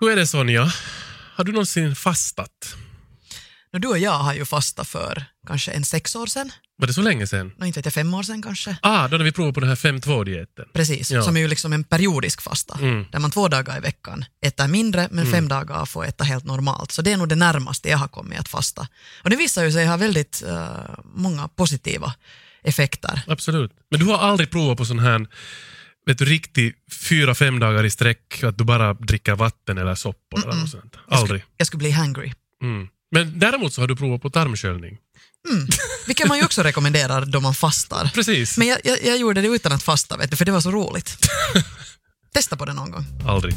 Hur är det Sonja? Har du någonsin fastat? Du och jag har ju fastat för kanske en sex år sedan, Var det så länge sedan? Nå, inte vet jag, fem år sedan kanske. Ah, då när vi provade på den här 5-2-dieten. Precis, Ja. som är ju liksom en periodisk fasta, Mm. där man två dagar i veckan äter mindre, men fem dagar får äta helt normalt. Så det är nog det närmaste jag har kommit att fasta. Och det visar ju sig ha väldigt eh, många positiva effekter. Absolut. Men du har aldrig provat på sån här vet du, riktig fyra, fem dagar i sträck, att du bara dricker vatten eller soppor eller något sånt? Aldrig. Jag skulle bli hangry. Mm. Men däremot så har du provat på tarmsköljning. Vilket man ju också rekommenderar då man fastar. Precis. Men jag, jag, jag gjorde det utan att fasta, vet du, för det var så roligt. Testa på det någon gång. Aldrig.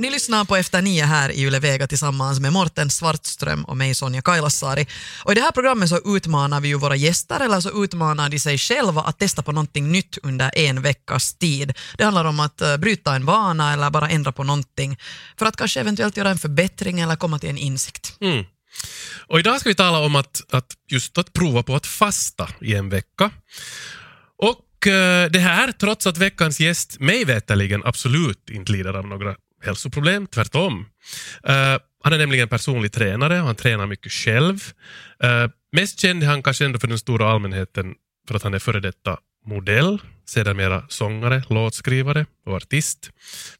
Ni lyssnar på Efter nio här i Yle Vega tillsammans med Morten Svartström och mig Sonja Kailasari. Och I det här programmet så utmanar vi ju våra gäster, eller så utmanar de sig själva att testa på någonting nytt under en veckas tid. Det handlar om att eh, bryta en vana eller bara ändra på någonting för att kanske eventuellt göra en förbättring eller komma till en insikt. Mm. Och idag ska vi tala om att, att just att prova på att fasta i en vecka. Och eh, det här trots att veckans gäst mig veterligen absolut inte lider av några hälsoproblem, tvärtom. Uh, han är nämligen personlig tränare och han tränar mycket själv. Uh, mest känd är han kanske ändå för den stora allmänheten för att han är före detta modell, sedermera sångare, låtskrivare och artist.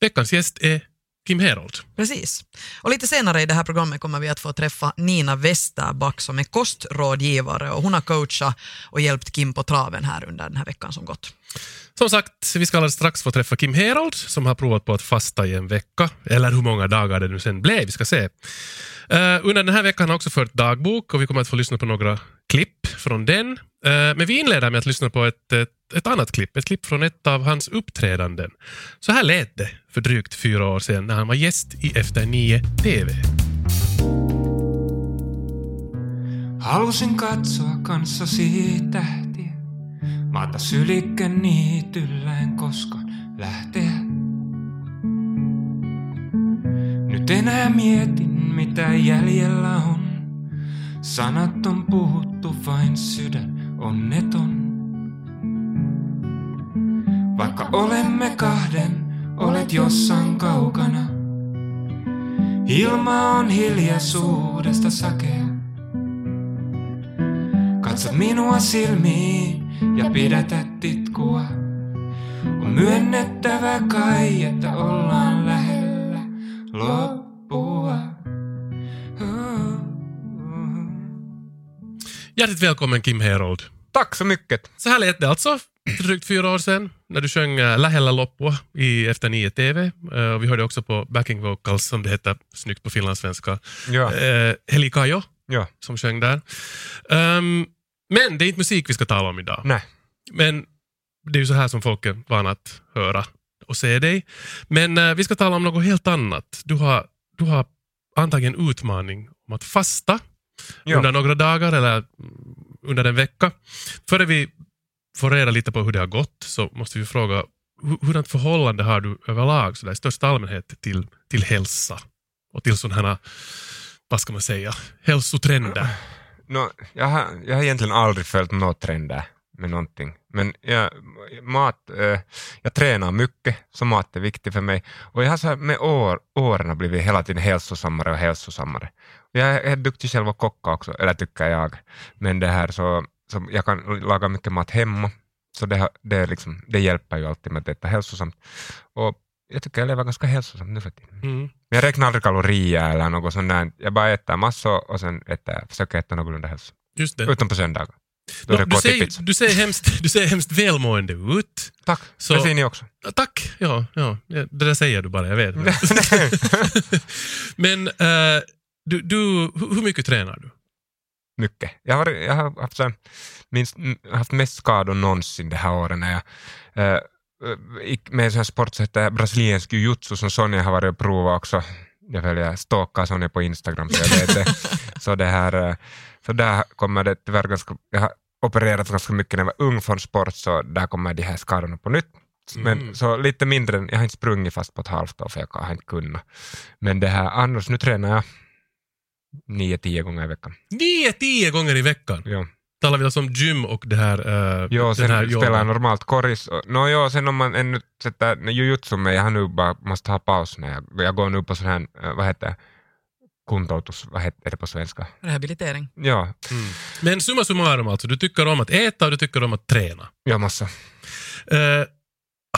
Veckans gäst är Kim Herold. Precis. Och lite senare i det här programmet kommer vi att få träffa Nina Westerback som är kostrådgivare och hon har coachat och hjälpt Kim på traven här under den här veckan som gått. Som sagt, vi ska alldeles strax få träffa Kim Herold som har provat på att fasta i en vecka, eller hur många dagar det nu sen blev, vi ska se. Eh, under den här veckan har han också fört dagbok och vi kommer att få lyssna på några klipp från den. Eh, men vi inleder med att lyssna på ett, ett, ett annat klipp, ett klipp från ett av hans uppträdanden. Så här lät det för drygt fyra år sedan när han var gäst i Efter nio TV. Halusin katsoa kanssasi tähtiä. Maata sylikkän niityllä en koskaan lähteä. Nyt enää mietin mitä jäljellä on. Sanat on puhuttu vain sydän onneton. Vaikka olemme kahden, olet jossain kaukana. Ilma on hiljaisuudesta sakea. Katsot minua silmiin ja pidätät titkua. On myönnettävä kai, että ollaan lähellä loppua. Hjärtligt välkommen Kim Herold. Tack så mycket. Så här lät det alltså för drygt fyra år sedan när du sjöng äh, Lähellä loppua i Efter nio TV. Eh, vi hörde också på backing vocals, som det heter snyggt på finlandssvenska, Ja. uh, Heli Kajo Ja. som sjöng där. Ehm, men det är inte musik vi ska tala om idag. Nej. Men det är ju så här som folk är vana att höra och se dig. Men eh, vi ska tala om något helt annat. Du har, du har antagit en utmaning om att fasta Ja. under några dagar eller under en vecka. Före vi får reda lite på hur det har gått så måste vi fråga hur- hurdant förhållande har du överlag så där, i största allmänhet till, till hälsa och till sådana här, vad ska man säga, hälsotrender? Nå, jag, har, jag har egentligen aldrig följt några trender med någonting. Men jag, mat, eh, jag tränar mycket, så mat är viktigt för mig. Och jag har så här, med år, åren blivit hela tiden hälsosammare och hälsosammare. Jag är duktig själv att kocka också, eller tycker jag. Men det här så, så jag kan laga mycket mat hemma. Så det, det, är liksom, det hjälper ju alltid med att äta hälsosamt. Och jag tycker jag lever ganska hälsosamt nu för tiden. Mm. Jag räknar aldrig kalorier eller något sånt där. Jag bara äter massor och sen äter, försöker äta någorlunda hälsosamt. Utom på söndagar. Det du, ser, du, ser hemskt, du ser hemskt välmående ut. Tack, Så- det ser ni också. Tack, ja, ja. det där säger du bara, jag vet. Men eh, du, du, hur mycket tränar du? Mycket. Jag har, jag har haft, minst, haft mest skador någonsin det här året när jag gick med en sån här sport som heter brasiliansk jujutsu som Sonja har varit och provat också. Jag följer stalkar Sonja på Instagram så jag vet det. så det här, eh, så där kommer det tyvärr ganska, jag har opererat ganska mycket när jag var ung från sport så där kommer de här skadorna på nytt. Men Mm. så lite mindre, jag har inte sprungit fast på ett halvt år för jag har inte kunnat. Men det här, annars nu tränar jag nio, tio gånger i veckan. Nio, tio gånger i veckan. Ja. talar vi alltså om gym och det här... Uh, Jo, sen här spelar jag normalt korris. Nå, jo, sen om man ännu sätter jujutsu med, jag har nu bara måste ha paus när jag, jag går nu på sån här, eh, vad heter det, kuntoutus, vad heter det på svenska? Rehabilitering. Ja, Mm. Men summa summarum alltså, du tycker om att äta och du tycker om att träna. ja massa. Uh,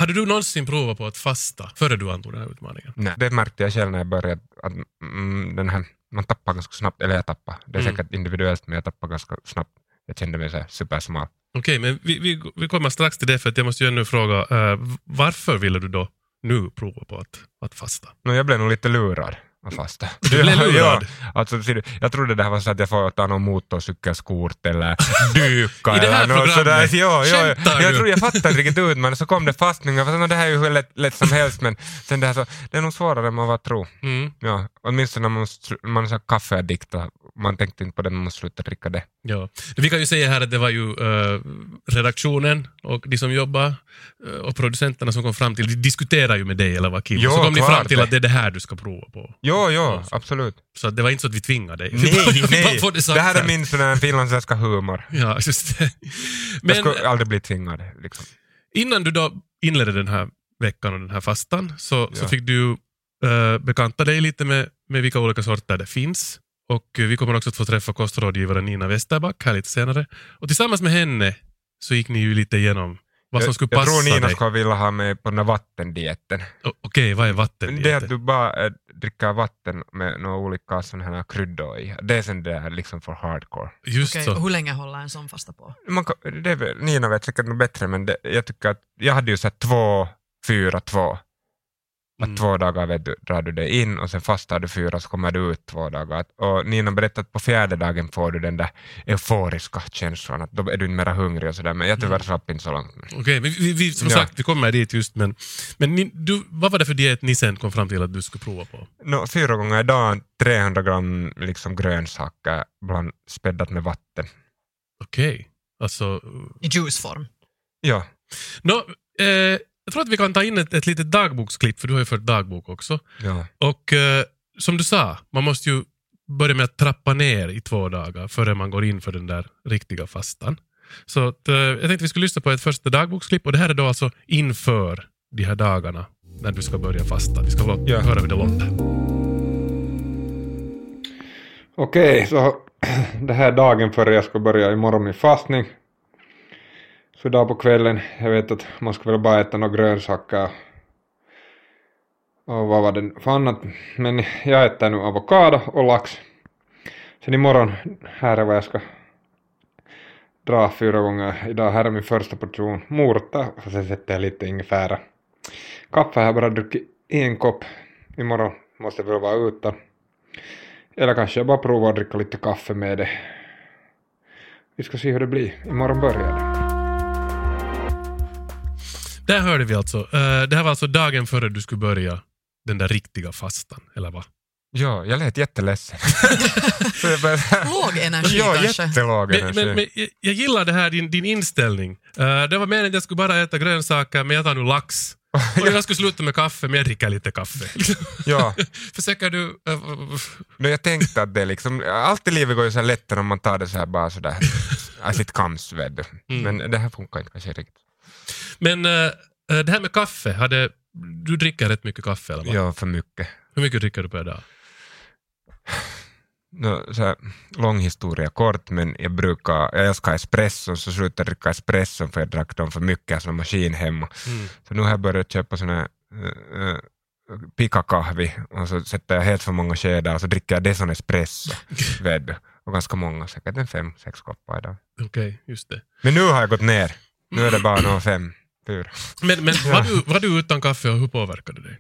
hade du någonsin provat på att fasta före du antog den här utmaningen? Nej, det märkte jag själv när jag började, att mm, den här, man tappar ganska snabbt, eller jag tappar, det är Mm. säkert individuellt, men jag tappar ganska snabbt. Jag kände mig så här supersmal. Okej, men vi, vi, vi kommer strax till det för att jag måste ju ännu fråga, eh, varför ville du då nu prova på att, att fasta? Nå, jag blev nog lite lurad att fasta. Du blev lurad? Ja, alltså, jag trodde det här var så att jag får ta någon motorcykelskort eller dyka I det här eller något sådär. Ja, ja, Skämtar jag, du? tror jag fattade riktigt ut men så kom det fastning och jag var så, "Nå, det här är ju hur lätt, lätt som helst men sen det här så, det är nog svårare än man var tro. Mm. Ja, åtminstone när man, man är kaffeaddikt man tänkte inte på det, man måste sluta dricka det. Ja. Vi kan ju säga här att det var ju eh, redaktionen och de som jobbar eh, och producenterna som kom fram till, de diskuterar ju med dig eller vad Kim, så kom klart fram till det. att det är det här du ska prova på. Jo, jo, Ja. absolut. Så det var inte så att vi tvingade dig. Nej, nej. Det, sagt här är min sån här finlandssvenska humor. Ja, just det. jag Men skulle aldrig bli tvingad. Liksom. innan du då inledde den här veckan och den här fastan så, så Ja. fick du uh, bekanta dig lite med, med vilka olika sorter det finns. Och eh, vi kommer också att få träffa kostrådgivaren Nina Westerback här lite senare. Och tillsammans med henne så gick ni ju lite igenom vad som jag, skulle jag passa tror Nina dig. skulle vilja ha mig på den här vattendieten. Okej, vad är Det är vattendieten? att du bara äh, dricker vatten med några olika såna här kryddor i. Det är sen det är liksom för hardcore. Just Okej, så. hur länge håller en sån fasta på? Man, kan- det är väl, Nina vet säkert något bättre men det, jag tycker att jag hade ju sett två, fyra, två. Att Mm. två dagar vet du, drar du dig in och sen fastar du fyra så kommer du ut två dagar. Att- Och Nina berättade att på fjärde dagen får du den där euforiska känslan, att då är du inte mera hungrig och sådär. Men jag tyvärr slapp inte så långt. Okej, vi, vi, vi, som Ja. sagt, vi kommer dit just men, men ni, du, vad var det för diet ni sen kom fram till att du skulle prova på? Nå, fyra gånger i dagen, 300 gram liksom grönsaker bland, späddat med vatten. Okej, alltså... I juiceform. Ja, Nå, eh, jag tror att vi kan ta in ett, ett litet dagboksklipp, för du har ju fört dagbok också. ja. Och eh, som du sa, man måste ju börja med att trappa ner i två dagar före man går in för den där riktiga fastan. Så att, eh, jag tänkte vi skulle lyssna på ett första dagboksklipp och det här är då alltså inför de här dagarna när du ska börja fasta. Vi ska låta, Ja. höra hur det låter. Okej, så det här är dagen före jag ska börja imorgon min fastning. Så idag på kvällen, jag vet att man ska väl bara äta några grönsaker och vad var det för annat. Men jag äter nu avokado och lax. Sen imorgon, här är vad jag ska dra fyra gånger idag. Här är min första portion morötter och sen sätter jag lite ingefära. Kaffe har jag bara druckit en kopp. Imorgon måste jag väl vara ute. Eller kanske jag bara provar att dricka lite kaffe med det. Vi ska se hur det blir. Imorgon börjar det. Där hörde vi alltså. eh, det här var alltså dagen före du skulle börja den där riktiga fastan, eller vad? ja jag lät jätteledsen. Låg energi ja, kanske. jättelåg energi. men, men jag- jag gillar det här, din, din inställning. Eh, det var meningen att jag skulle bara äta grönsaker, men jag tar nu lax. Och jag skulle sluta med kaffe, men jag dricker lite kaffe. Ja, Försöker du... eh, men jag tänkte att det liksom, allt i livet går ju så här lättare om man tar det så här bara sådär, comes, vet du. Mm. Men det här funkar inte kanske riktigt. Men eh, det här med kaffe, hade, du dricker rätt mycket kaffe eller vad? Ja, för mycket. Hur mycket dricker du per dag? No, så här, lång historia kort, men jag brukar, jag älskar espresso, så slutade jag dricka espresso för jag drack dem för mycket, som maskin hemma. Mm. Så nu har jag börjat köpa sån här uh, pikakahvi och så sätter jag helt för många skedar och så dricker jag det som espresso. vet du. Och ganska många, säkert en fem, sex koppar idag. Okej, just det. Men nu har jag gått ner. Nu är det bara några fem, fyra. Men, men var, du, var du utan kaffe och hur påverkade det dig?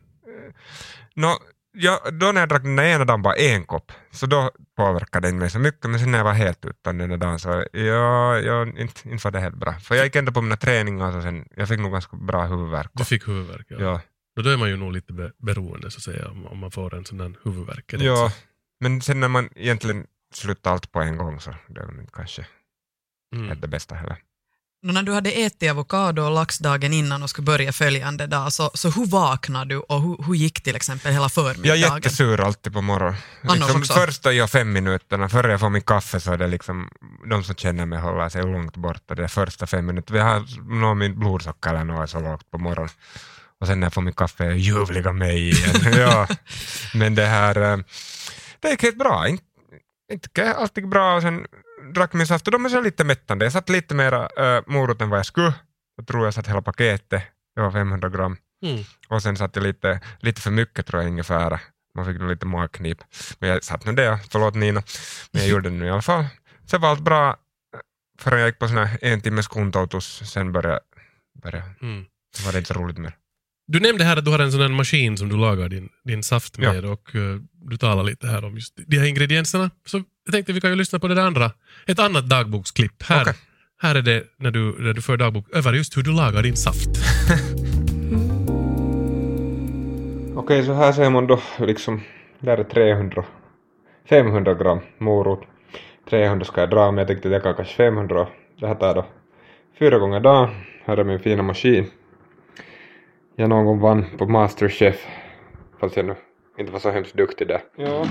Nå, ja, då när jag drack den där ena dagen bara en kopp, så då påverkade det inte mig så mycket, men sen när jag var helt utan den där dagen så ja, ja, inte, inte var det helt bra. För jag gick ändå på mina träningar och sen, jag fick nog ganska bra huvudvärk. Du fick huvudvärk, ja. ja. Då är man ju nog lite be, beroende så att säga, om, man får en sån där huvudvärk. Ja, inte men sen när man egentligen slutar allt på en gång så det är väl kanske? Mm. det bästa heller. När du hade ätit avokado och lax dagen innan och skulle börja följande dag, så, så hur vaknade du och hur, hur gick till exempel hela Jag förmiddagen? är jättesur alltid på morgonen. Liksom första jag fem minuterna, före jag får min kaffe så är det liksom, de som känner mig håller sig långt borta. Det är första fem minuterna. Jag har nog min blodsocker eller något så lågt på morgonen. Och sen när jag får min kaffe är ljuvliga mig igen. ja. Men det här, eh, det gick helt bra. Inte, inte alltid bra och sen drack min saft och de är så lite mättande. Jag satt lite mera äh, morot än vad jag skulle. Jag tror jag satt hela paketet. Det var 500 gram. Mm. Och sen satt jag lite, lite för mycket tror jag ungefär. Man fick nog lite magknip. Men jag satt nu det, förlåt Nina. Men jag gjorde det nu i alla fall. Sen var allt bra förrän jag gick på sån här en timmes kontoutus. Sen började, började Mm. så var det inte så roligt mer. Du nämnde här att du har en sån här maskin som du lagar din, din saft Ja. med och eh, du talar lite här om just de här ingredienserna. Så jag tänkte vi kan ju lyssna på det där andra, ett annat dagboksklipp. Här, Okej. här är det när du, när du för dagbok över just hur du lagar din saft. Okej, så här ser man då liksom, där är 300, 500 gram morot. 300 ska jag dra, men jag tänkte att jag kan kanske 500. Det här tar då fyra gånger dagen. Här är min fina maskin. Jag någon gång vann på Masterchef, fast jag nu inte var så hemskt duktig där. Ja.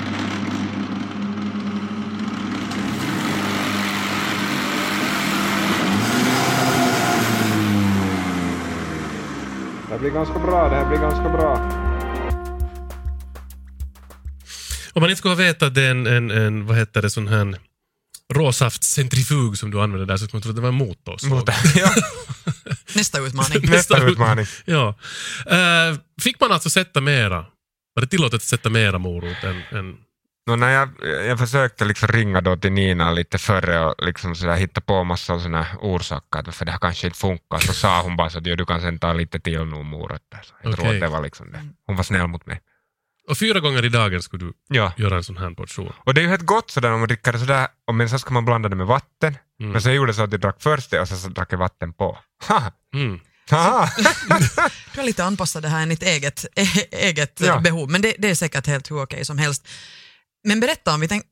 Blir ganska bra, det här blir ganska bra. Om man inte skulle ha vetat att det är en, en, en vad heter det, sån här råsaftcentrifug som du använder där så skulle man tro att det var en motorsåg. ja, Nästa utmaning. nästa utmaning. Ja. Eh, fick man alltså sätta mera? Var det tillåtet att sätta mera morot än... än No, när jag, jag försökte liksom ringa då till Nina lite före och liksom sådär hitta på massa sådana orsaker att varför det här kanske inte funkar, så sa hon bara så att "Jo, du kan sen ta lite till nu morötter. Så Jag tror Okej. att det var liksom det. Hon var snäll mot mig. och fyra gånger i dagen skulle du Ja. göra en sån här portion. Och det är ju helt gott sådär om man dricker det sådär, och men så ska man blanda det med vatten. Mm. Men så jag gjorde så att jag drack först det och så, så drack jag vatten på. Haha! Mm. Du har lite anpassat det här enligt eget, eget Ja. behov, men det, det är säkert helt hur okej som helst. Men berätta, om vi, tänk,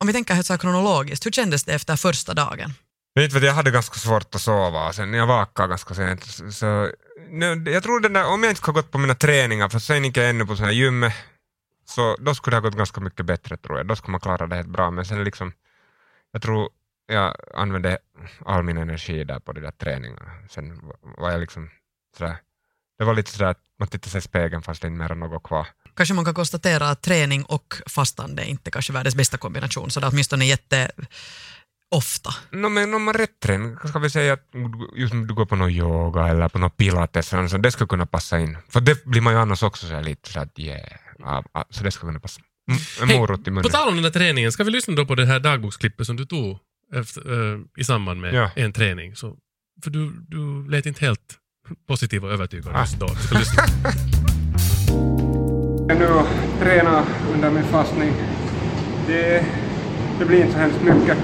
om vi tänker helt så kronologiskt, hur kändes det efter första dagen? Vet jag, jag hade ganska svårt att sova och sen jag vaknade ganska sent. Så, nu, jag tror den där, om jag inte skulle ha gått på mina träningar, för sen gick jag ännu på sån här gym, så då skulle det ha gått ganska mycket bättre tror jag. Då skulle man klara det helt bra. Men sen liksom, jag tror jag använde all min energi där på de där träningarna. Sen var jag liksom sådär, det var lite sådär att man tittade sig i spegeln fast det inte mer något kvar. Kanske man kan konstatera att träning och fastande är inte kanske världens bästa kombination, så det är åtminstone jätte ofta. No, men om man rätt tränar, ska vi säga att just om du går på någon yoga eller på någon pilates, sånt, det skulle kunna passa in. För det blir man ju annars också så lite så att yeah, ja, ja, så det skulle kunna passa. En Hej, morot i På munnen. tal om den där träningen, ska vi lyssna då på det här dagboksklippet som du tog efter, eh, i samband med Ja. en träning? Så, för du, du lät inte helt positiv och övertygad Ah. just då. Vi ska lyssna. Jag är nu och tränar under min fastning. Det, det blir inte så hemskt mycket.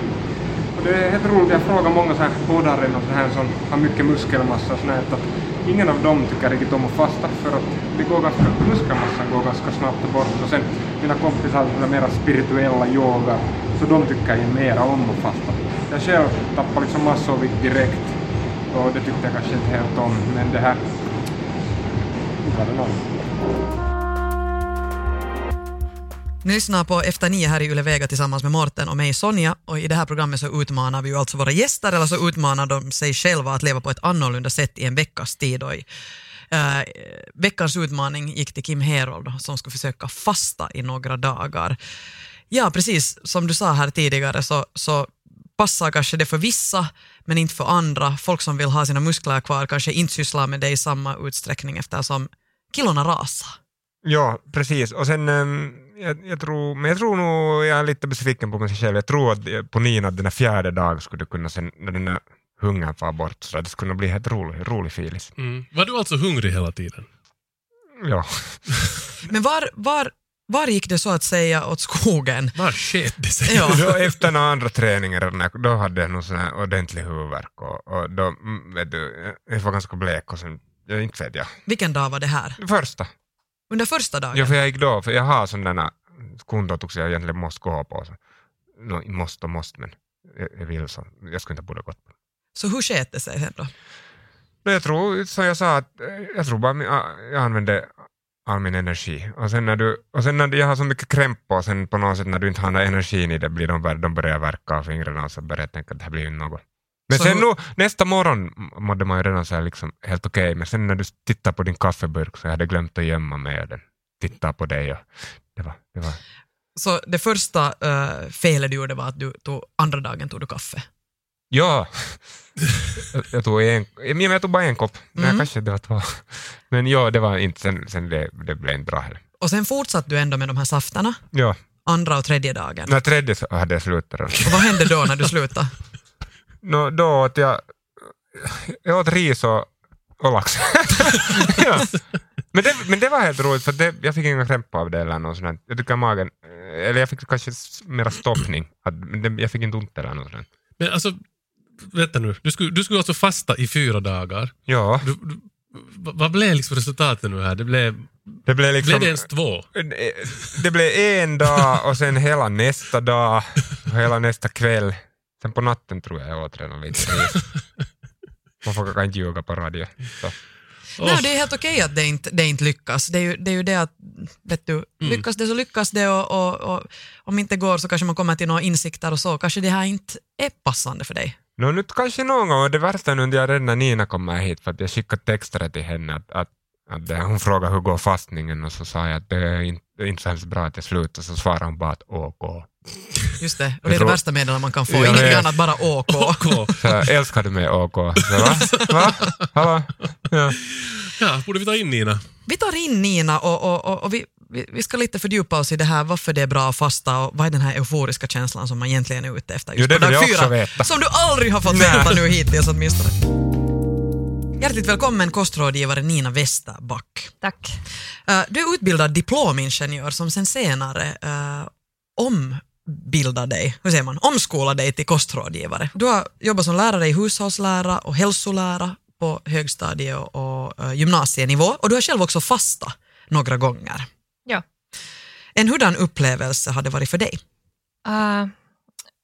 Och det är helt roligt, jag frågar många så här poddare och så här som har mycket muskelmassa och sånt att ingen av dem tycker riktigt om att fasta för att det går ganska, muskelmassan går ganska snabbt bort och sen mina kompisar som är mera spirituella yoga så de tycker ju mera om att fasta. Jag själv tappar liksom massor av vikt direkt och det tyckte jag kanske inte helt om men det här inte var det någon. Ni lyssnar på Efter nio här i Yle Vega tillsammans med Morten och mig Sonja och i det här programmet så utmanar vi ju alltså våra gäster eller så utmanar de sig själva att leva på ett annorlunda sätt i en veckas tid. Och i, eh, veckans utmaning gick till Kim Herold som skulle försöka fasta i några dagar. Ja, precis som du sa här tidigare så, så passar kanske det för vissa men inte för andra. Folk som vill ha sina muskler kvar kanske inte sysslar med det i samma utsträckning eftersom kilona rasar. Ja, precis. Och sen, um jag, jag, tror, men jag tror nog, jag är lite besviken på mig själv, jag tror att på Nina den här fjärde dagen skulle kunna, sen när den här hungern far bort, så det skulle kunna bli helt rolig, rolig filis. Mm. Var du alltså hungrig hela tiden? Ja. Men var, var, var gick det så att säga åt skogen? Var sket det sig? Ja. Då efter den andra här- då hade jag någon sån här ordentlig huvudvärk och, och då, mm, vet du, jag var ganska blek och sen, jag inte vet jag. Vilken dag var det här? Första. Under första dagen? Ja, för jag gick då, för jag har sådana kontotukser jag egentligen måste gå på. Så. No, måste och måste, men jag, jag vill så. Jag skulle inte borde gått på. Så hur sket det sig sen då? Men jag tror, som jag sa, att jag tror bara jag, använde all min energi. Och sen när, du, och sen när jag har så mycket krämpor, och sen på något sätt när du inte har energin i det, blir de, de börjar verka av fingrarna och så börjar jag tänka att det här blir ju något. Men Så sen nu, nästa morgon mådde man ju redan så här liksom helt okej, men sen när du tittar på din kaffeburk så jag hade glömt att gömma mig och den tittar på dig och det var, det var Så det första uh, felet du gjorde var att du tog, andra dagen tog du kaffe. Ja! jag, tog en, jag tog bara en kopp, Mm. kanske det var två. Men ja, det var inte, sen, sen det, det blev inte bra heller. Och sen fortsatte du ändå med de här safterna, Ja, andra och tredje dagen. när tredje så hade jag slutat. Och vad hände då när du slutade? Nå, då åt jag, jag åt ris och, och lax. ja. men, det, men det var helt roligt för det, jag fick inga krämpor av det eller något sånt. Jag tycker magen, eller jag fick kanske mera stoppning. Att, det, jag fick inte ont eller något sånt. Men alltså, vänta nu. Du skulle, du skulle alltså fasta i fyra dagar. Ja, Du, du, vad blev liksom resultatet nu här? Det blev, det blev liksom... blev det ens två? Det blev en dag och sen hela nästa dag och hela nästa kväll. Sen på natten tror jag jag åt redan lite. Man får kanske inte ljuga på radio. Så. Nej, det är helt okej att det inte, det inte lyckas. Det är, ju, det är ju det att, vet du, lyckas det så lyckas det och, och, och om inte går så kanske man kommer till några insikter och så. Kanske det här inte är passande för dig. No, nu kanske någon gång, och det värsta är nu när jag redan när Nina kommer hit för att jag skickade texter till henne att, att, att det, hon frågade hur går fastningen och så sa jag att det är inte, det är inte så hemskt bra att jag slutar så svarade hon bara att OK. Just det, och det är det värsta meddelandet man kan få. Jag Ingenting annat, bara OK. OK. Älskar du mig OK? Så, va? Va? Hallå? Ja. Ja, borde vi ta in Nina? Vi tar in Nina och, och, och, och vi, vi, vi ska lite fördjupa oss i det här, varför det är bra att fasta och vad är den här euforiska känslan som man egentligen är ute efter just Jo, det på vill dag jag också fyra, veta. Som du aldrig har fått veta nu hittills åtminstone. Hjärtligt välkommen kostrådgivare Nina Westerback. Tack. Eh, Du är utbildad diplomingenjör som sen senare uh, ombildar dig, hur säger man, omskolar dig till kostrådgivare. Du har jobbat som lärare i hushållslära och hälsolära på högstadie och, och eh, gymnasienivå och du har själv också fasta några gånger. Ja. En hurdan upplevelse har det varit för dig? Uh,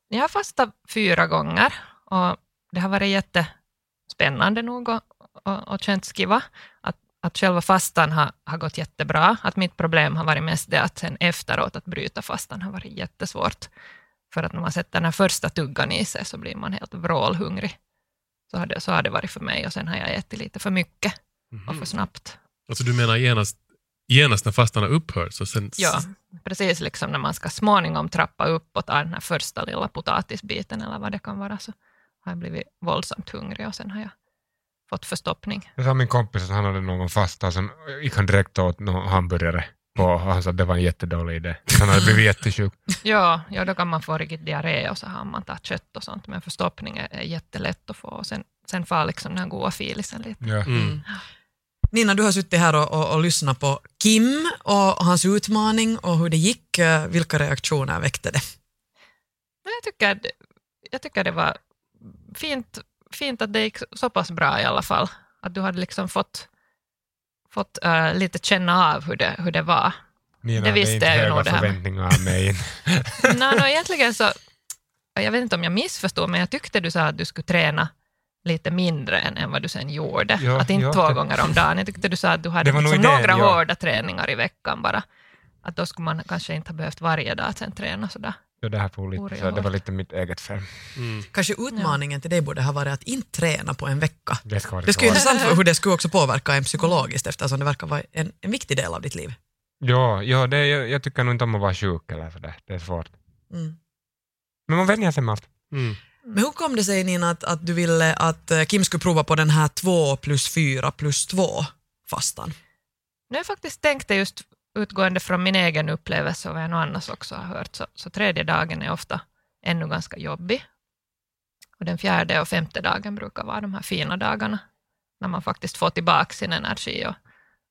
jag har fastat fyra gånger och det har varit jättespännande nog och, och, och känts kiva. Att, att själva fastan har, har gått jättebra. Att mitt problem har varit mest det att sen efteråt att bryta fastan har varit jättesvårt. För att när man sätter den här första tuggan i sig så blir man helt vrålhungrig. Så har, det, så har det varit för mig och sen har jag ätit lite för mycket och för snabbt. Alltså du menar genast, genast när fastan har upphört? Så sen, Ja, precis liksom när man ska småningom trappa upp och ta den här första lilla potatisbiten eller vad det kan vara så har jag blivit våldsamt hungrig och sen har jag fått förstoppning. Jag sa min kompis att han hade någon fasta och sen gick han direkt åt någon hamburgare på och han sa att det var en jättedålig idé. Han hade blivit jättesjuk. Ja, ja, då kan man få riktigt diarré och så har man tagit kött och sånt, men förstoppning är, är jättelätt att få och sen, sen far liksom den goda filisen lite. Ja. Mm. Nina, du har suttit här och, och, och lyssnat på Kim och hans utmaning och hur det gick. Vilka reaktioner väckte det? Jag, tycker, jag tycker det var fint, fint att det gick så pass bra i alla fall. Att du hade liksom fått, fått eh, lite känna av hur det, hur det var. Nina Det visste inte jag ju höga nog det här med- förväntningar av mig. Nej, no, egentligen så, jag vet inte om jag missförstod, men jag tyckte du sa att du skulle träna lite mindre än, än vad du sen gjorde. Ja, att inte ja, två det- gånger om dagen. Jag tyckte du sa att du hade liksom idén, några ja. hårda träningar i veckan bara. Att då skulle man kanske inte ha behövt varje dag sen träna sådär. Ja, det, här får lite, så det var lite mitt eget fel. Mm. Kanske utmaningen till dig borde ha varit att inte träna på en vecka. Det, ska vara Det skulle vara intressant för hur det skulle också påverka en psykologiskt eftersom det verkar vara en, en viktig del av ditt liv. Ja, ja det, jag, jag tycker nog inte om att vara sjuk eller sådär. Det är svårt. Mm. Men man vänjer sig med allt. Mm. Men hur kom det sig Nina att, att du ville att eh, Kim skulle prova på den här 2 plus 4 plus 2 fastan? Nu har jag faktiskt tänkt det just utgående från min egen upplevelse och vad jag annars också har hört, så, så tredje dagen är ofta ännu ganska jobbig. Och den fjärde och femte dagen brukar vara de här fina dagarna, när man faktiskt får tillbaka sin energi och,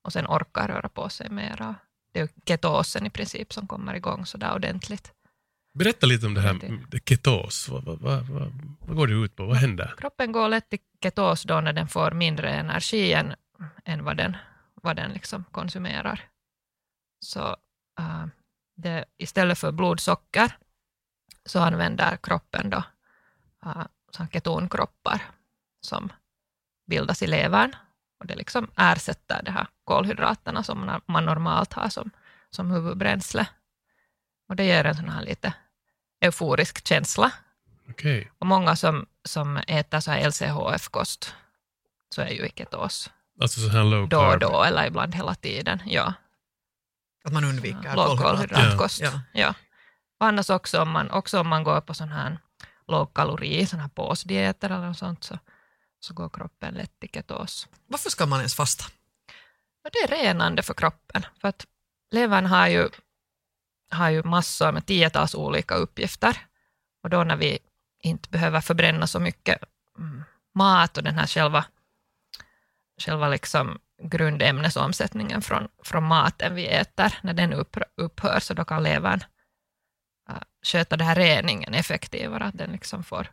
och sen orkar röra på sig mera. Det är ketosen i princip som kommer igång sådär ordentligt. Berätta lite om det här det ketos. Vad, vad, vad, vad, vad går det ut på? Vad händer? Kroppen går lätt i ketos då när den får mindre energi än, än vad den, vad den liksom konsumerar. Så äh, det, istället för blodsocker så använder kroppen då här ketonkroppar som bildas i levern. Och det liksom ersätter de här kolhydraterna som man- normalt har som, som huvudbränsle. Och det ger en sån här lite euforisk känsla. Okej. Och många som, som äter så här LCHF-kost så är ju i ketos Alltså så här low då och carb. då eller ibland hela tiden. Ja, Att man undviker lågkolhydratkost. Ja. Ja. Och annars också om, man, också om man går på sån här lågkalori, sån här påsdieter eller något sånt, så, så går kroppen lätt i ketos. Varför ska man ens fasta? Det är renande för kroppen, för att levern har ju, har ju massor med tiotals olika uppgifter. Och då när vi inte behöver förbränna så mycket mm, mat och den här själva, själva liksom grundämnesomsättningen från, från maten vi äter, när den upphör, upphör så då kan levern äh, sköta den här reningen effektivare, att den liksom får,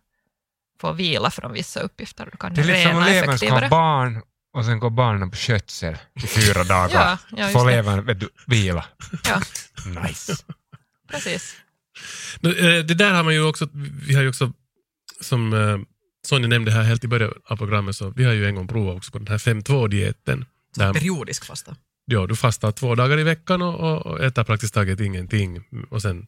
får vila från vissa uppgifter. Då kan Det är lite som om levern ska ha barn och sen går barnen på skötsel i fyra dagar. Ja, ja, Får levern vet du, vila. Ja, Nice. precis. Eh, Det där har man ju också, vi har ju också, som eh, Sonja nämnde här helt i början av programmet, så vi har ju en gång provat också på den här 5-2-dieten. Där, Periodisk fasta. ja, du fastar två dagar i veckan och, och, äter praktiskt taget ingenting. Och, sen,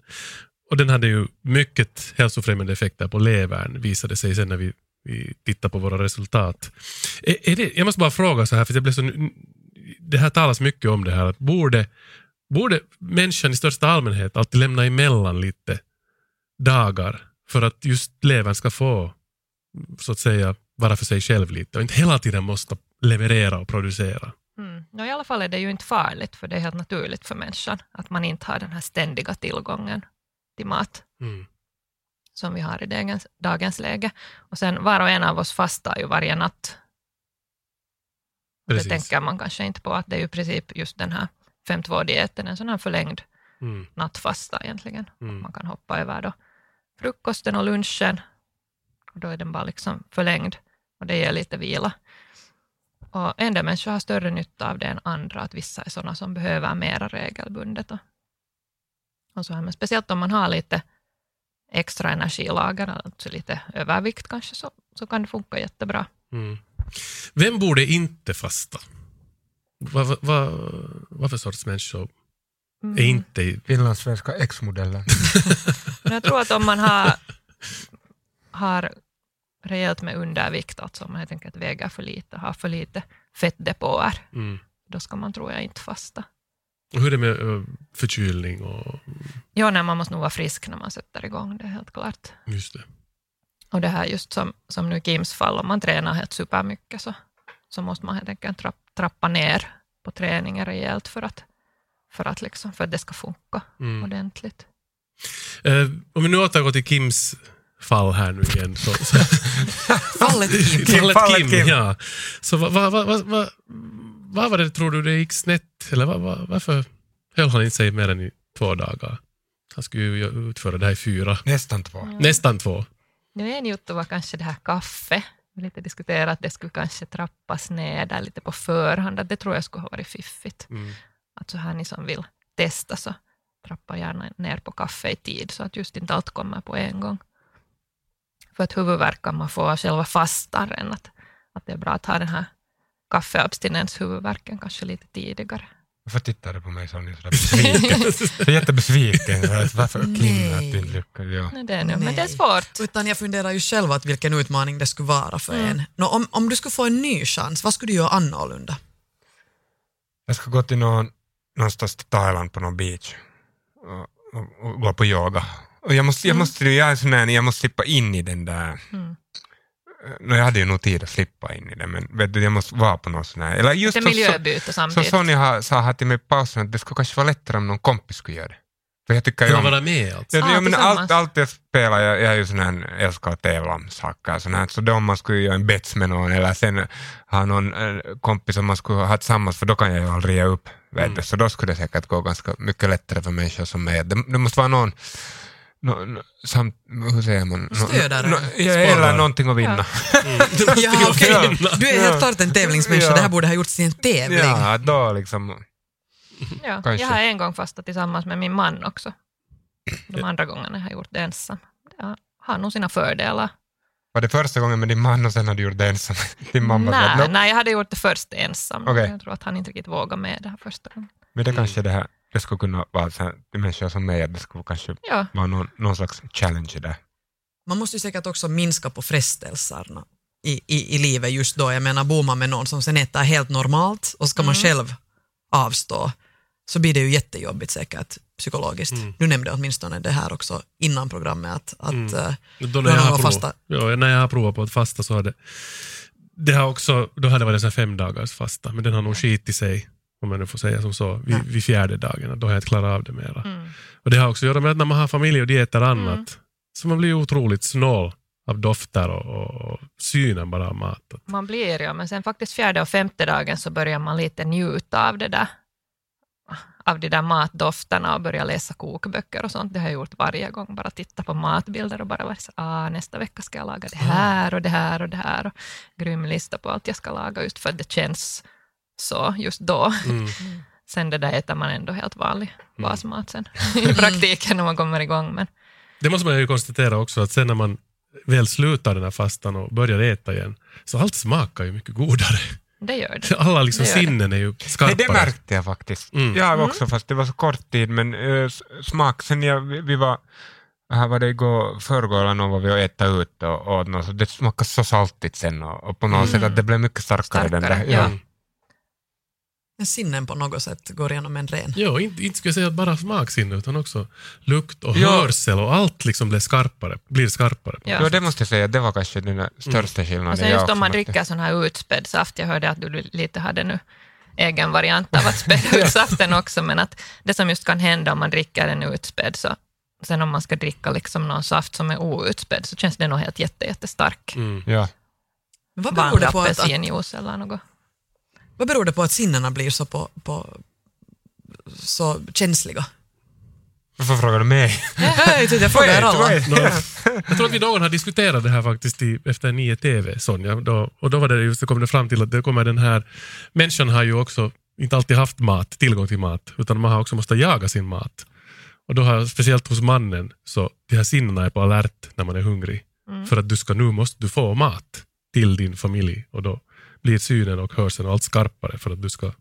och den hade ju mycket hälsofrämjande effekter på levern, visade sig sen när vi, vi tittar på våra resultat. Är, är det, jag måste bara fråga så här, för det, blev så, det här talas mycket om det här, att borde, borde människan i största allmänhet alltid lämna emellan lite dagar för att just levern ska få, så att säga, vara för sig själv lite och inte hela tiden måste leverera och producera. Mm. No, I alla fall är det ju inte farligt, för det är helt naturligt för människan att man inte har den här ständiga tillgången till mat Mm. som vi har i dagens, dagens läge. Och sen var och en av oss fastar ju varje natt. Och det tänker man kanske inte på, att det är ju i princip just den här 5-2-dieten, en sån här förlängd Mm. nattfasta egentligen. Mm. Man kan hoppa över då frukosten och lunchen, och då är den bara liksom förlängd, och det ger lite vila. Och en del människor har större nytta av det än andra, att vissa är sådana som behöver mera regelbundet. Och, och så här. Men speciellt om man har lite extra energilager, alltså lite övervikt kanske, så, så kan det funka jättebra. Mm. Vem borde inte fasta? Vad, vad, vad, vad för sorts människor är inte i... Finlandssvenska X-modellen. Men jag tror att om man har, har rejält med undervikt, alltså om man helt enkelt väger för lite, har för lite fettdepåer, Mm. då ska man tror jag inte fasta. Och hur är det med ö, förkylning och... Ja, nej, man måste nog vara frisk när man sätter igång, det är helt klart. Just det. Och det här just som, som nu Kims fall, om man tränar helt supermycket så, så måste man helt enkelt trapp, trappa ner på träningen rejält för att, för att, liksom, för att det ska funka Mm. ordentligt. Eh, om vi nu återgår till Kims fall här nu igen. Så, så, Fallet Kim. fallet fallet Kim, Kim. ja. Så vad vad vad vad vad vad var det, tror du, det gick snett? Eller vad, vad, varför höll han inte sig mer än i två dagar? Han skulle ju utföra det här i fyra, Nästan två. nästan två. Nu en juttu var kanske det här kaffe. Vi lite diskuterat att det skulle kanske trappas ner där lite på förhand. Att det tror jag skulle ha varit fiffigt. Mm. Att så här ni som vill testa så trappa gärna ner på kaffe i tid så att just inte allt kommer på en gång. För att huvudvärk kan man få av själva fastan än att, att det är bra att ha den här kaffeabstinens huvudvärken kanske lite tidigare. Varför tittar du på mig Sonja sådär besviken? Jättebesviken. Varför att du inte lyckades? Ja. Nej, det är nu, men det är Nej. svårt. Utan jag funderar ju själv att vilken utmaning det skulle vara för Mm. en. Nå, om, om du skulle få en ny chans, vad skulle du göra annorlunda? Jag ska gå till någon, någonstans till Thailand på någon beach och, och, och gå på yoga. Och jag måste, jag måste, jag är sån här, jag måste slippa in i den där Mm. No, jag hade ju nog tid att slippa in i det, men vet du, jag måste vara på någon sån här... Eller just Lite som, så, miljöbyte som samtidigt. Sonja har- sa här till mig i pausen, att det skulle kanske vara lättare om någon kompis skulle göra det. För jag tycker om... vara med alltså? Ja, Ah, ja, men allt, allt jag spelar, jag, jag är ju sån här, älskar att tävla om saker, sån här, så då om man skulle göra en bets med någon eller sen ha någon eh, kompis som man skulle ha tillsammans, för då kan jag ju aldrig ge upp. Vet Mm. du, så då skulle det säkert gå ganska mycket lättare för människor som mig. Det, det måste vara någon, no, no, samt, hur säger man? No, Stödare. no, ja, eller någonting att vinna. Ja, okej. Du är helt Ja. klart en tävlingsmänniska, Ja. det här borde ha gjorts till en tävling. Ja, då liksom. Ja, Kanske. jag har en gång fastat tillsammans med min man också. De andra gångerna har jag gjort det ensam. Det har- nog sina fördelar. Var det första gången med din man och sen har du gjort det ensam? Din mamma sa, nej, "Nope." nej, jag hade gjort det först ensam. Okej. Jag tror att han inte riktigt vågade med det här första gången. Men det kanske det här, det skulle kunna vara så här, människor som mig, att det skulle kanske Ja, vara någon, någon slags challenge där. Man måste ju säkert också minska på frestelserna i, i, i livet just då. Jag menar, bor man med någon som sen äter helt normalt och ska man Mm. själv avstå så blir det ju jättejobbigt säkert psykologiskt. Mm. Du nämnde åtminstone det här också innan programmet att, att Mm. eh, Då när, jag har fasta? ja, när jag har provat på att fasta så har det, det har också, då hade det varit en fem dagars fasta, men den har nog skit i sig, om jag nu får säga som så, vid, vid fjärde dagen. Då har jag inte klarat av det mera. mm. Och det har också att göra med att när man har familj och dieter och annat, så man blir otroligt snål av dofter och, och, och synen bara av mat. man blir ja, men sen faktiskt fjärde och femte dagen så börjar man lite njuta av det där av de där matdofterna och börja läsa kokböcker och sånt. Det har jag gjort varje gång. Bara titta på matbilder och bara vara så ah, nästa vecka ska jag laga det här och det här och det här. Och grym lista på allt jag ska laga just för att det känns så just då. Mm. Sen det där äter man ändå helt vanlig basmat sen i praktiken när man kommer igång. Men Det måste man ju konstatera också, att sen när man väl slutar den här fastan och börjar äta igen, så allt smakar ju mycket godare. det gör det. Alla liksom Det gör det. sinnen är ju skarpare. Nej, det märkte jag faktiskt. Mm. Jag också, fast det var så kort tid, men uh, smak, sen jag, vi, vi var här var det igår, förrgår eller någon var vi och äta ut och, och så det smakade så saltigt sen och, och på något sätt att det blev mycket starkare, den Starkare, där. ja. Mm. Sinnen på något sätt går igenom en ren. Jo, inte, inte skulle jag säga att bara smaksinne, utan också lukt och Ja. hörsel och allt liksom blir skarpare. Blir skarpare. Ja. Ja, det måste jag säga, det var kanske den största skillnaden. Och sen just om man märkte. dricker sån här utspädd saft, jag hörde att du lite hade nu egen variant av att späda ut saften också, men att det som just kan hända om man dricker en utspädd, så sen om man ska dricka liksom någon saft som är outspädd, så känns det nog helt jätte, jättestark. Mm. Ja. Vad beror, det på att, att, eller något. Vad beror det på att sinnena blir så, på, på, så känsliga? Varför frågar du mig? Nej, jag frågar alla. Jag tror att vi någon har diskuterat det här faktiskt i, efter 9 TV, Sonja. Då, och då var det just, det kom det fram till att det kommer den här, människan har ju också inte alltid haft mat, tillgång till mat, utan man har också måste jaga sin mat. Och då har, speciellt hos mannen, så de här sinnena är på alert när man är hungrig. För att du ska, nu måste du få mat till din familj och då blir synen och hörseln och allt skarpare för att du ska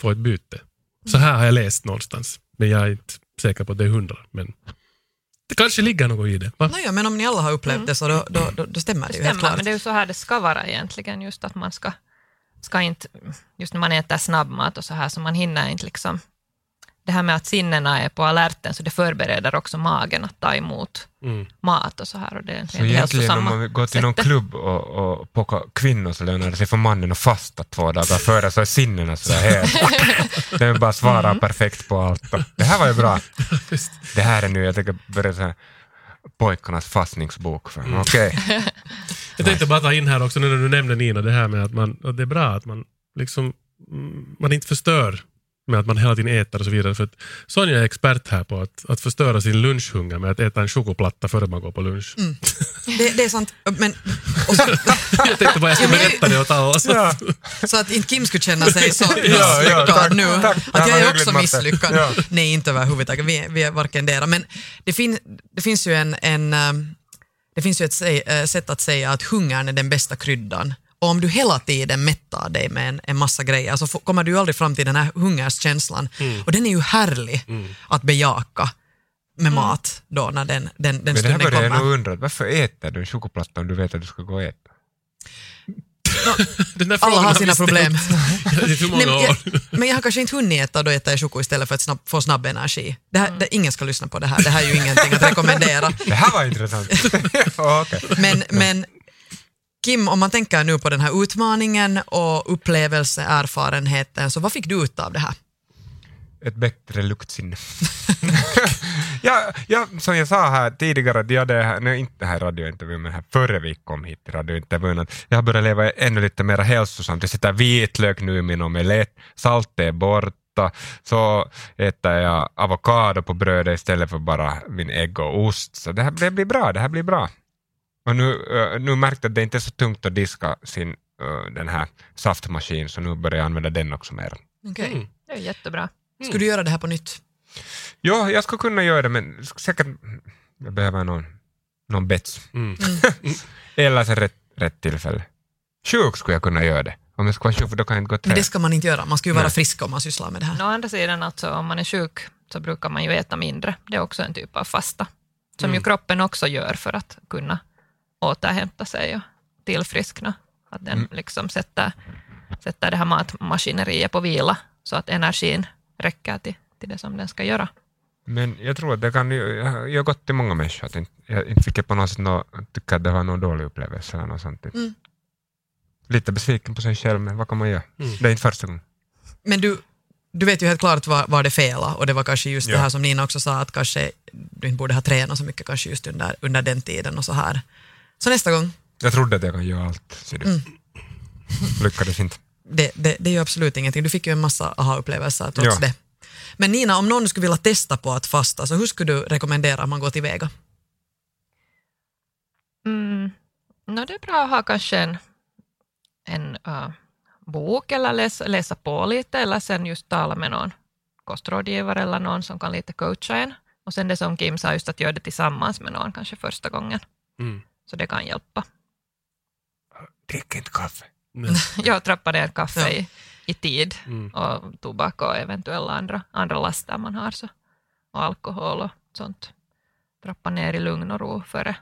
få ett byte. Så här har jag läst någonstans, men jag är inte säker på att det är hundra. Men det kanske ligger något i det. Va? Nåja, men om ni alla har upplevt det så då, då, då, då stämmer det, Det ju helt stämmer, klart. men det är ju så här det ska vara egentligen, just att man ska, ska inte, just när man äter snabbmat och så här, så man hinner inte liksom, det här med att sinnena är på alerten, så det förbereder också magen att ta emot Mm. mat och så här. Och det är Så egentligen om man går till någon klubb och, och plockar kvinnor så lönar det sig för mannen att fasta två dagar före så är sinnena så helt... Den bara svarar Mm. perfekt på allt. Det här var ju bra. Det här är nu, jag tänker börja så här, pojkarnas fastningsbok. För. Mm. Okej. Jag tänkte bara ta in här också, nu när du nämnde Nina, det här med att, man, att det är bra att man liksom mm, man inte förstör med att man hela tiden äter och så vidare. För att Sonja är expert här på att, att förstöra sin lunchhunger med att äta en chokladplatta före man går på lunch. Det, det är sant, men så, Jag tänkte bara jag ska berätta det åt alla. Så. Ja. så att inte Kim skulle känna sig så Ja, ja, misslyckad tack, nu. tack. Att Ja, jag är också misslyckad. Ja. Nej, inte överhuvudtaget. Vi, vi är varken dera. Men det, fin, det finns ju en, en um, det finns ju ett eh, sätt att säga att hungern är den bästa kryddan. Och om du hela tiden mättar dig med en, en massa grejer så kommer du aldrig fram till den här hungerskänslan. Och den är ju härlig att bejaka med mat då när den, den, den Men det här stunden börjar jag kommer. nog undra, varför äter du en chokladplatta om du vet att du ska gå och äta? Där Alla har sina problem. Nej, men, jag, men jag har kanske inte hunnit äta då äter jag choko istället för att snabb, få snabb energi. Det här, det, ingen ska lyssna på det här, det här är ju ingenting att rekommendera. Det här var intressant. Ja, okej. Men, men Kim, om man tänker nu på den här utmaningen och upplevelseerfarenheten, så vad fick du ut av det här? ett bättre luktsinne. ja, ja, som jag sa här tidigare, jag hade här, nej, inte här i radiointervjun, men här före vi kom hit till radiointervjun, att jag har börjat leva ännu lite mer hälsosamt. Jag sätter vitlök nu i min omelett, saltet är borta, så äter jag avokado på brödet istället för bara min ägg och ost. Så det här det blir bra, det här blir bra. Och nu, eh, nu märkte jag att det inte är så tungt att diska sin, eh, den här saftmaskin, så nu börjar jag använda den också mer. Okay. Mm. Det är jättebra. Skulle du göra det här på nytt? Ja, jag skulle kunna göra det, men säkert jag behöver någon någon bets. Mm. Eller så rätt, rätt tillfälle. Sjuk skulle jag kunna göra det. Om jag skulle vara sjuk, för då kan jag inte gå och Men det ska man inte göra. Man ska ju vara Nej. frisk om man sysslar med det här. Å andra sidan, alltså, om man är sjuk så brukar man ju äta mindre. Det är också en typ av fasta, som Mm. ju kroppen också gör för att kunna återhämta sig och tillfriskna. Att den Mm. liksom sätter, sätter det här matmaskineriet på vila, så att energin räcker till, till det som den ska göra. Men jag tror att det kan ju, jag jag har gått till många människor, att inte, jag inte fick jag på något sätt nå, tycka att det var någon dålig upplevelse eller något sånt. Mm. Lite besviken på sig själv, men vad kan man göra? Mm. Det är inte första gången. Men du, du vet ju helt klart var, var det felade och det var kanske just Ja. det här som Nina också sa att kanske du inte borde ha tränat så mycket kanske just under, under den tiden och så här. Så nästa gång, Jag trodde att jag kan göra allt. Ser du. Mm. Lyckades inte. det, det, det är ju absolut ingenting. Du fick ju en massa aha-upplevelser trots Ja. det. Men Nina, om någon skulle vilja testa på att fasta, så hur skulle du rekommendera att man går tillväga? Mm. No, det är bra att ha kanske en, en äh, bok eller läsa, läsa på lite eller sen just tala med någon kostrådgivare eller någon som kan lite coacha en. Och sen det som Kim sa, just att göra det tillsammans med någon kanske första gången. Mm. Så det kan hjälpa. Drick inte kaffe. Jag trappar ner kaffe Ja. i, i tid Mm. och tobak och eventuella andra, andra laster man har. Så, och alkohol och sånt. Trappa ner i lugn och ro före.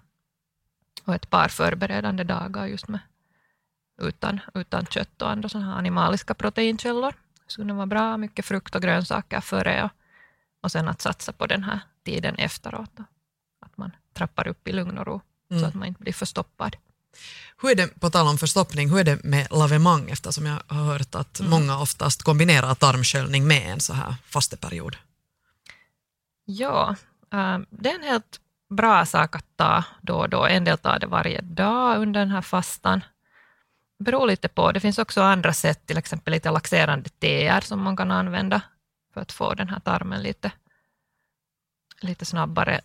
Och ett par förberedande dagar just med utan, utan kött och andra här animaliska proteinkällor. Det skulle vara bra, mycket frukt och grönsaker före och, och sen att satsa på den här tiden efteråt. Då. Att man trappar upp i lugn och ro så Mm. att man inte blir förstoppad. Hur är det, på tal om förstoppning, hur är det med lavemang eftersom jag har hört att många oftast kombinerar tarmsköljning med en så här fasteperiod? Ja, äh, det är en helt bra sak att ta då och då. En del tar det varje dag under den här fastan. Det beror lite på. Det finns också andra sätt, till exempel lite laxerande teer som man kan använda för att få den här tarmen lite, lite snabbare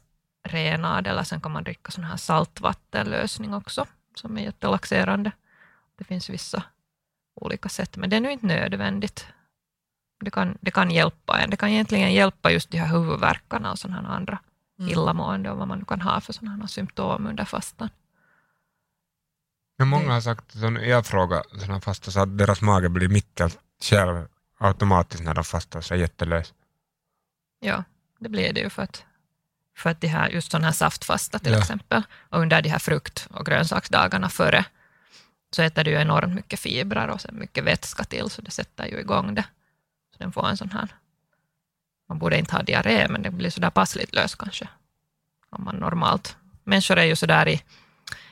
renad. Eller sen kan man dricka sån här saltvattenlösning också, som är jättelaxerande. Det finns vissa olika sätt, men det är nu inte nödvändigt. Det kan, det kan hjälpa en. Det kan egentligen hjälpa just de här huvudvärkarna och sådana här andra Mm. illamående och vad man kan ha för sådana här symptom under fastan. Men många har sagt, jag frågar sådana fasta, så att deras mage blir mitt själv automatiskt när de fastar, så är jättelös. Ja, det blir det ju för att, för att de här, just sådana här saftfasta till Ja. exempel, och under de här frukt och grönsaksdagarna före, så äter du ju enormt mycket fibrer och sen mycket vätska till, så det sätter ju igång det. Så den får en sån här, man borde inte ha diarré, men det blir sådär passligt lös kanske, om man normalt. Människor är ju sådär i,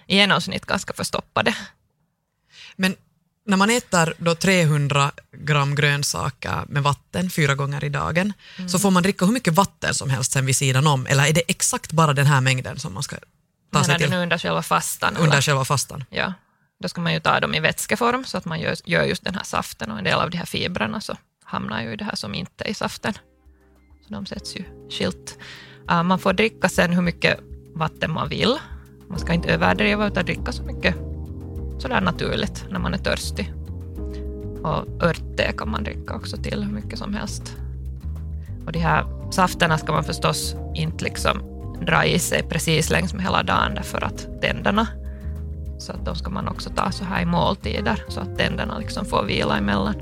i genomsnitt ganska förstoppade. Men när man äter då 300 gram grönsaker med vatten fyra gånger i dagen, så får man dricka hur mycket vatten som helst sen vid sidan om, eller är det exakt bara den här mängden som man ska ta sig Menar du till nu under själva fastan? eller? under själva fastan? Ja, då ska man ju ta dem i vätskeform så att man gör, gör just den här saften och en del av de här fibrerna så hamnar ju i det här som inte är i saften. Så de sätts ju skilt. Uh, man får dricka sen hur mycket vatten man vill. Man ska inte överdriva utan dricka så mycket sådär naturligt när man är törstig. Och örtte kan man dricka också till hur mycket som helst. Och de här safterna ska man förstås inte liksom dra i sig precis längs med hela dagen därför att tänderna så att de ska man också ta så här i måltider så att tänderna liksom får vila emellan.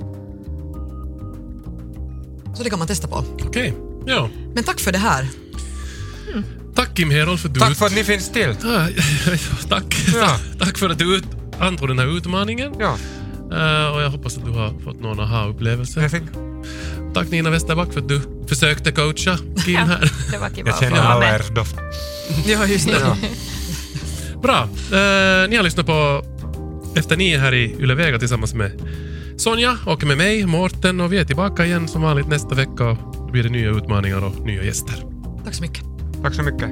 Så det kan man testa på. Okej, ja. Men tack för det här. Tack Kim Herold för att du... Tack för att ni finns till! Tack. Ja. tack för att du antog den här utmaningen. Ja, Eh, och jag hoppas att du har fått någon aha-upplevelse. Tack Nina Westerback för att du försökte coacha Kim här. Det var jag känner alla med. er doft. Ja, just det. Ja. Bra. Eh, ni har lyssnat på Efter nio här i Yle Vega tillsammans med Sonja och med mig, Mårten. Och vi är tillbaka igen som vanligt nästa vecka. Och då blir det nya utmaningar och nya gäster. Tack så mycket. Tack så mycket.